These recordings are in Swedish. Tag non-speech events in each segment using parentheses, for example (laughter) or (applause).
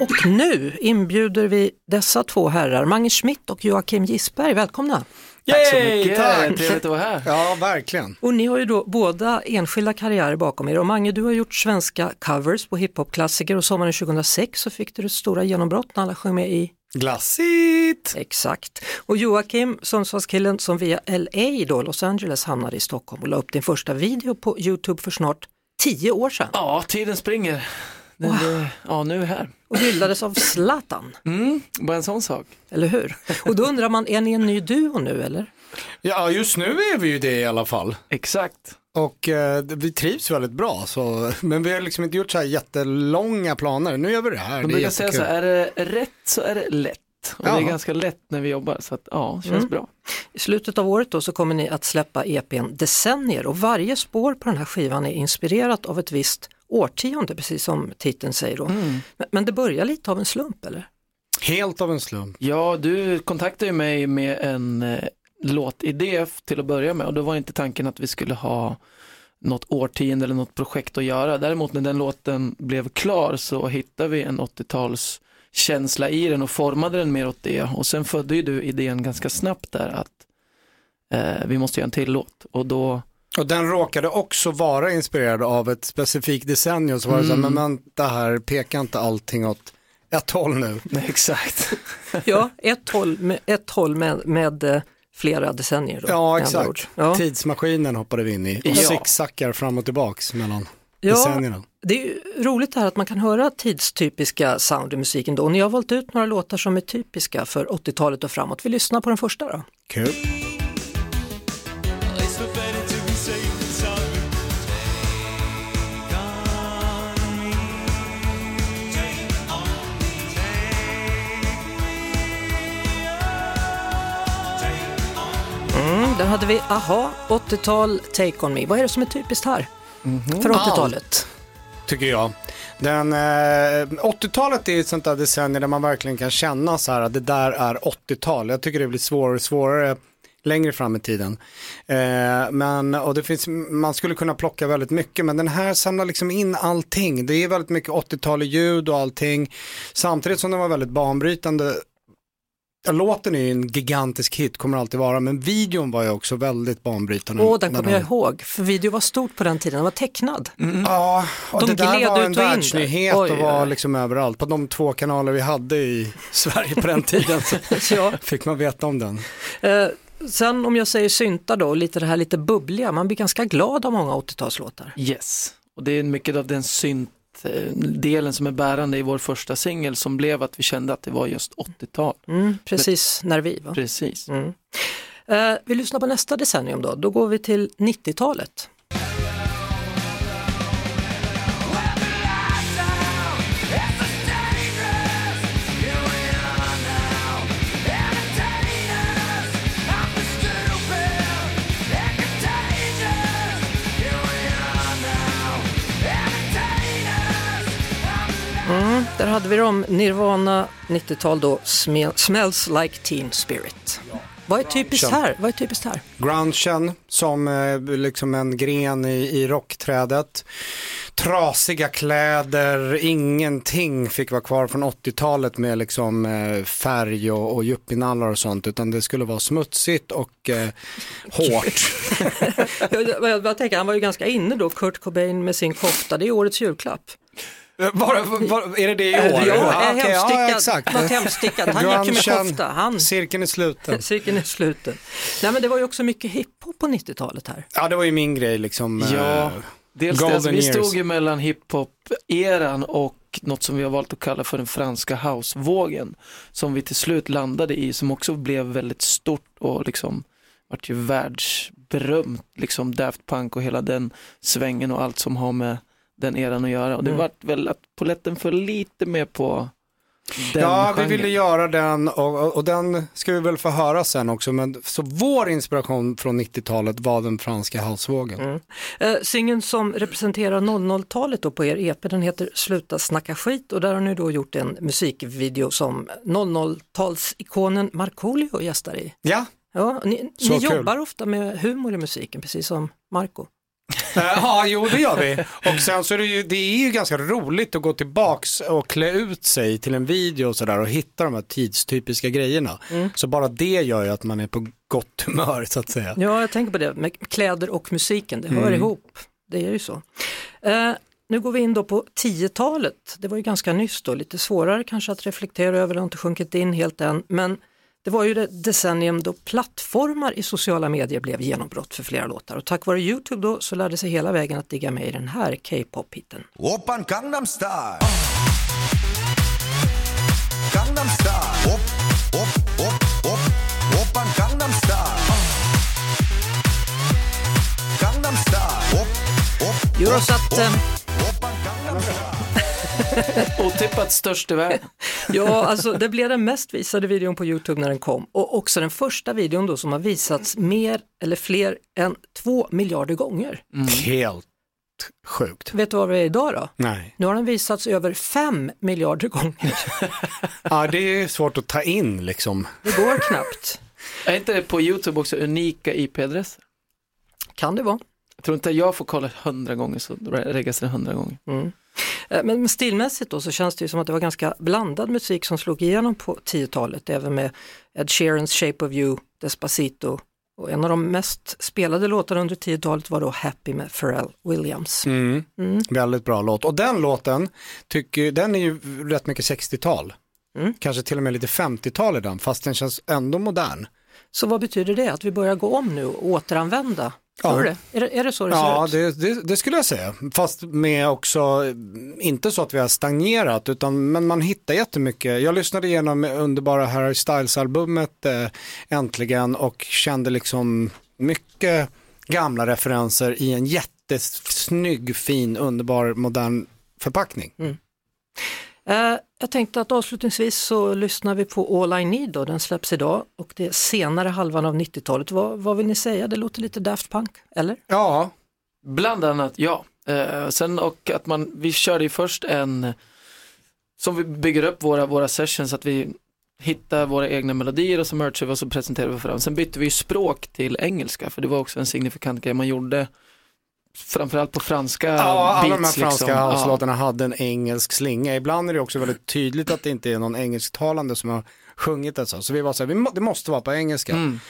Och nu inbjuder vi dessa två herrar, Mange Schmidt och Joakim Gisberg, välkomna! Tack så mycket, tack. trevligt att vara här. Ja, verkligen. Och ni har ju då båda enskilda karriärer bakom er och Mange du har gjort svenska covers på hiphop-klassiker och sommaren 2006 så fick du det stora genombrott när alla sjöng med i Glassigt! Exakt. Och Joakim, Sundsvallskillen som via LA då, Los Angeles hamnade i Stockholm och la upp din första video på Youtube för snart tio år sedan Ja, tiden springer. Den, det, ja, nu är vi här. Och hyllades av Zlatan, Mm, bara en sån sak. eller hur? Och då undrar man, är ni en ny duo nu eller? Ja, just nu är vi ju det i alla fall. Exakt. Och eh, vi trivs väldigt bra, så, (laughs) men vi har liksom inte gjort så här jättelånga planer. Nu gör vi det här. De det brukar säga så är det rätt så är det lätt. Och Ja. det är ganska lätt när vi jobbar, så att ja, det känns Mm. bra. I slutet av året då så kommer ni att släppa EPn Decennier och varje spår på den här skivan är inspirerat av ett visst årtionde, precis som titeln säger då. Men, men det börjar lite av en slump eller? Helt av en slump. Ja, du kontaktade ju mig med en eh, låtidé till att börja med och då var inte tanken att vi skulle ha något årtionde eller något projekt att göra. Däremot när den låten blev klar så hittade vi en 80-tals känsla i den och formade den mer åt det och sen födde ju du idén ganska snabbt där att eh, vi måste göra en till låt och då Och den råkade också vara inspirerad av ett specifikt decennium. Så var det så här, Mm. men vänta här, peka inte allting åt ett håll nu. (laughs) Nej, exakt. (laughs) Ja, ett håll med, ett håll med, med eh, flera decennier. Då, Ja, exakt. Ja. Tidsmaskinen hoppade vi in i och Ja. zigzaggar fram och tillbaks mellan Ja, decennierna. det är roligt det här att man kan höra tidstypiska sound i musiken då. Och ni har valt ut några låtar som är typiska för 80-talet och framåt. Vi lyssnar på den första då. Kul. Där hade vi Aha, 80-tal, Take On Me. Vad är det som är typiskt här för 80-talet? tycker jag. Den, eh, 80-talet är ett sånt där decennium där man verkligen kan känna så här att det där är 80-tal. Jag tycker det blir svårare och svårare längre fram i tiden. Eh, men, och det finns, man skulle kunna plocka väldigt mycket, men den här samlar liksom in allting. Det är väldigt mycket 80-tal i ljud och allting. Samtidigt som den var väldigt banbrytande. Ja, Låten är ju en gigantisk hit, kommer alltid vara, men videon var ju också väldigt banbrytande. Åh, den när kommer jag ihåg, för video var stort på den tiden, den var tecknad. Ja, och De det där var en världsnyhet och var liksom överallt. På de två kanaler vi hade i (laughs) Sverige på den tiden så (laughs) Ja. fick man veta om den. Eh, sen om jag säger synta då, lite det här lite bubbliga, man blir ganska glad av många 80-talslåtar. Yes, och det är mycket av den synt-delen som är bärande i vår första singel som blev att vi kände att det var just 80-tal. Mm, precis när vi va? Precis. Mm. Eh, vi lyssnar på nästa decennium då, då går vi till 90-talet. Där hade vi dem, Nirvana 90-tal då, Sme- Smells Like Teen Spirit. Vad är typiskt här? Vad är typiskt här? Grungen som eh, liksom en gren i, i rockträdet. Trasiga kläder, ingenting fick vara kvar från 80-talet med liksom eh, färg och, och yuppinallar och sånt utan det skulle vara smutsigt och eh, hårt. (laughs) Jag, jag, jag tänker, han var ju ganska inne då, Kurt Cobain med sin kofta, det är årets julklapp. Var, var, är det det i år? Ja, är okej, ja, exakt. Något hemstickat. Han gick ju med kofta. Han, Cirkeln är sluten. (laughs) cirkeln är sluten. Nej men det var ju också mycket hiphop på 90-talet här. Ja, det var ju min grej liksom. Ja, eh, dels det, Golden alltså, vi years. stod ju mellan hiphop-eran och något som vi har valt att kalla för den franska house-vågen. Som vi till slut landade i, som också blev väldigt stort och liksom vart ju världsberömt, liksom Daft Punk och hela den svängen och allt som har med den eran att göra. Och det Mm. vart väl att poletten föll lite mer på den ja, vi genren. ville göra den och, och, och den ska vi väl få höra sen också. Men, så vår inspiration från 90-talet var den franska halsvågen. Eh, singeln som representerar 00-talet då på er EP den heter Sluta snacka skit och där har ni då gjort en musikvideo som 00-talsikonen Markoolio gästar i. Ja, Ja, ni ni jobbar ofta med humor i musiken precis som Marco. (laughs) Ja, jo det gör vi. Och sen så är det ju, det är ju ganska roligt att gå tillbaks och klä ut sig till en video och sådär och hitta de här tidstypiska grejerna. Så bara det gör ju att man är på gott humör så att säga. Ja, jag tänker på det med kläder och musiken, det hör ihop. Det är ju så. Eh, nu går vi in då på 10-talet. Det var ju ganska nyss då, lite svårare kanske att reflektera över, det har inte sjunkit in helt än. Men det var ju det decennium då plattformar i sociala medier blev genombrott för flera låtar och tack vare Youtube då så lärde sig hela vägen att digga med i den här K-pop-hiten. Open Gangnam Style! Gangnam Style! Op, op, op, op. Open Gangnam Style! Gangnam Style! Op, op, Eurosat... Op, op. Otippat störst i världen. (laughs) ja, alltså det blev den mest visade videon på Youtube när den kom och också den första videon då som har visats mer eller fler än två miljarder gånger. Helt sjukt. Vet du vad vi är idag då? Nej. Nu har den visats över 5 miljarder gånger. (laughs) Ja, det är svårt att ta in liksom. Det går knappt. Är inte det på YouTube också unika IP-adresser? Kan det vara. Jag tror inte jag får kolla hundra gånger så reggas det hundra gånger. Eh, Men stilmässigt då så känns det ju som att det var ganska blandad musik som slog igenom på 10-talet, även med Ed Sheerans Shape of You, Despacito och en av de mest spelade låtarna under 10-talet var då Happy med Pharrell Williams. Mm. Väldigt bra låt. Och den låten, tycker, den är ju rätt mycket 60-tal. Mm. Kanske till och med lite 50-tal i den, fast den känns ändå modern. Så vad betyder det? Att vi börjar gå om nu och återanvända? Ja. Tror du? Är, det? är det så det Ja, ser ut? det, det, det skulle jag säga. Fast med också, inte så att vi har stagnerat, utan men man hittar jättemycket. Jag lyssnade igenom underbara Harry Styles-albumet eh, äntligen och kände liksom mycket gamla referenser i en jättesnygg, fin, underbar, modern förpackning. Eh, jag tänkte att avslutningsvis så lyssnar vi på All I Need då, den släpps idag och det är senare halvan av 90-talet. Vad, vad vill ni säga? Det låter lite Daft Punk, eller? Ja, Bland annat, ja. Eh, sen och att man, vi körde ju först en, som vi bygger upp våra, våra sessions, att vi hittar våra egna melodier och så merchar vi och så presenterar vi för dem. Sen bytte vi ju språk till engelska, för det var också en signifikant grej man gjorde, framförallt på franska Ja, alla de här beats, franska liksom. house-låtarna hade en engelsk slinga. Ibland är det också väldigt tydligt att det inte är någon engelsktalande som har sjungit det så. Så vi var så här, vi må, det måste vara på engelska. Mm.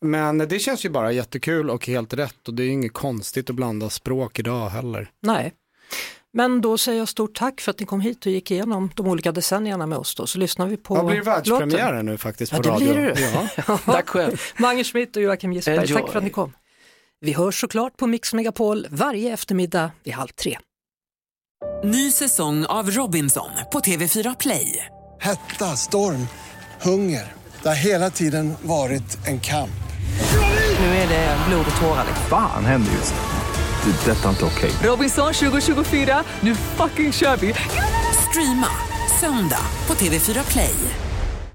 Men det känns ju bara jättekul och helt rätt och det är ju inget konstigt att blanda språk idag heller. Nej. Men då säger jag stort tack för att ni kom hit och gick igenom de olika decennierna med oss då, så lyssnar vi på Vad blir världspremiär låten. nu faktiskt Ja, på det radio? blir det. (laughs) Ja. Tack själv. Mange Schmidt och Joakim Gisberg, Enjoy. tack för att ni kom. Vi hörs såklart på Mix Megapol varje eftermiddag vid halv tre. Ny säsong av Robinson på TV4 Play. Hetta, storm, hunger. Det har hela tiden varit en kamp. Nu är det blod och tårar. liksom. Fan händer just nu. Det. är Detta är inte okej. Robinson 2024, nu fucking kör vi! Streama söndag på TV4 Play.